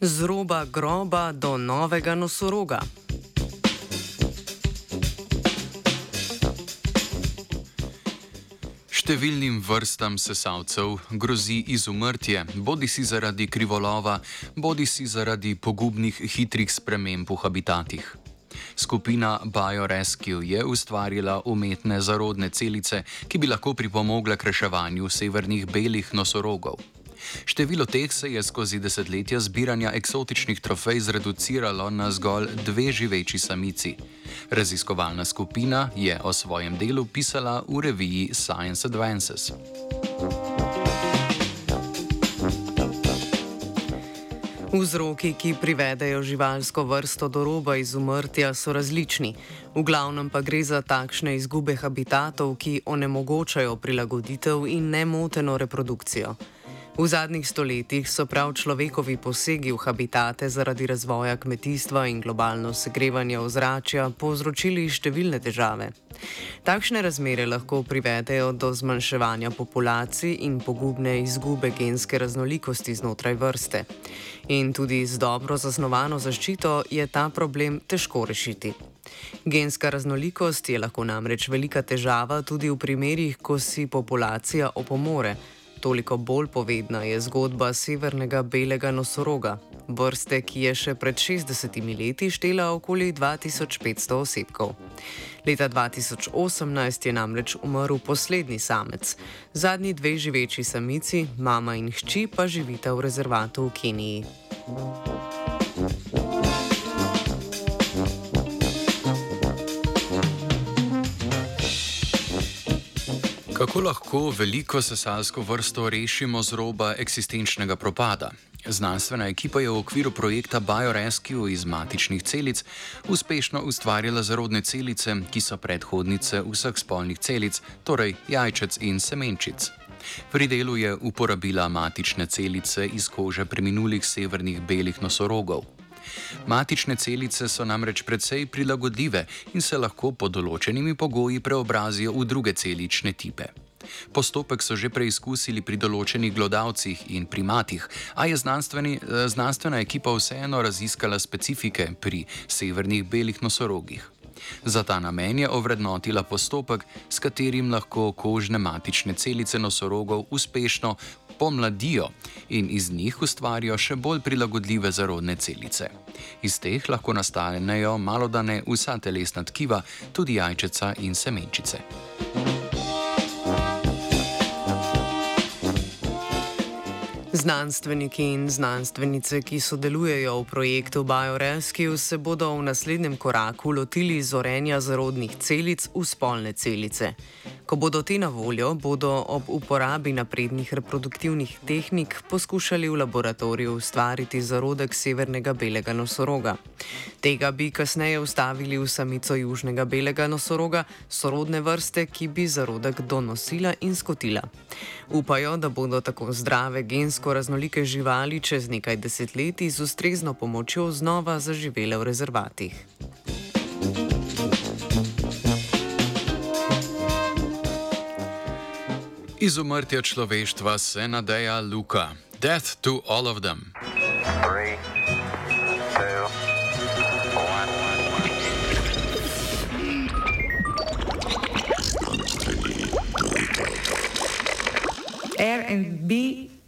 z roba groba do novega nosoroga. Številnim vrstam sesalcev grozi izumrtje, bodi si zaradi krivolova, bodi si zaradi pogubnih hitrih sprememb v habitatih. Skupina BioRescue je ustvarila umetne zarodne celice, ki bi lahko pripomogle k reševanju severnih belih nosorogov. Število teh se je skozi desetletja zbiranja eksotičnih trofej zreduciralo na zgolj dve živeči samici. Raziskovalna skupina je o svojem delu pisala v reviji Science Advances. Vzroki, ki privedejo živalsko vrsto do roba izumrtja, so različni. V glavnem pa gre za takšne izgube habitatov, ki onemogočajo prilagoditev in nemoteno reprodukcijo. V zadnjih stoletjih so prav človekovi posegi v habitate zaradi razvoja kmetijstva in globalno segrevanje ozračja povzročili številne težave. Takšne razmere lahko privedejo do zmanjševanja populacij in pogubne izgube genske raznolikosti znotraj vrste. In tudi z dobro zasnovano zaščito je ta problem težko rešiti. Genska raznolikost je lahko namreč velika težava tudi v primerih, ko si populacija opomore. Toliko bolj povedna je zgodba severnega belega nosoroga, vrste, ki je še pred 60 leti štela okoli 2500 osebkov. Leta 2018 je namreč umrl poslednji samec, zadnji dve živeči samici, mama in hči pa živita v rezervatu v Keniji. Kako lahko veliko sesalsko vrsto rešimo z roba eksistenčnega propada? Znanstvena ekipa je v okviru projekta BioRescue iz matičnih celic uspešno ustvarjala zarodne celice, ki so predhodnice vseh spolnih celic, torej jajčec in semenčic. Pri delu je uporabila matične celice iz kože preminulih severnih belih nosorogov. Matične celice so namreč precej prilagodljive in se lahko pod določenimi pogoji preobrazijo v druge celične tipe. Postopek so že preizkusili pri določenih glodavcih in primatih, a je znanstvena ekipa vseeno raziskala specifike pri severnih belih nosorogih. Za ta namen je ovrednotila postopek, s katerim lahko kožne matične celice nosorogov uspešno pomladijo in iz njih ustvarijo še bolj prilagodljive zarodne celice. Iz teh lahko nastanejo malodane vsa telesna tkiva, tudi jajčeca in semenčice. Znanstveniki in znanstvenice, ki sodelujejo v projektu BioRescue, se bodo v naslednjem koraku lotili zorenja zarodnih celic v spolne celice. Ko bodo te na voljo, bodo ob uporabi naprednih reproduktivnih tehnik poskušali v laboratoriju ustvariti zarodek severnega belega nosoroga. Tega bi kasneje ustavili v samico južnega belega nosoroga, sorodne vrste, ki bi zarodek donosila in skotila. Upajo, da bodo tako zdrave gensko raznolike živali čez nekaj desetletij z ustrezno pomočjo znova zaživele v rezervatih. Izumrtje človeštva se nadeja Luka. Death to all of them. Three, two, Air and B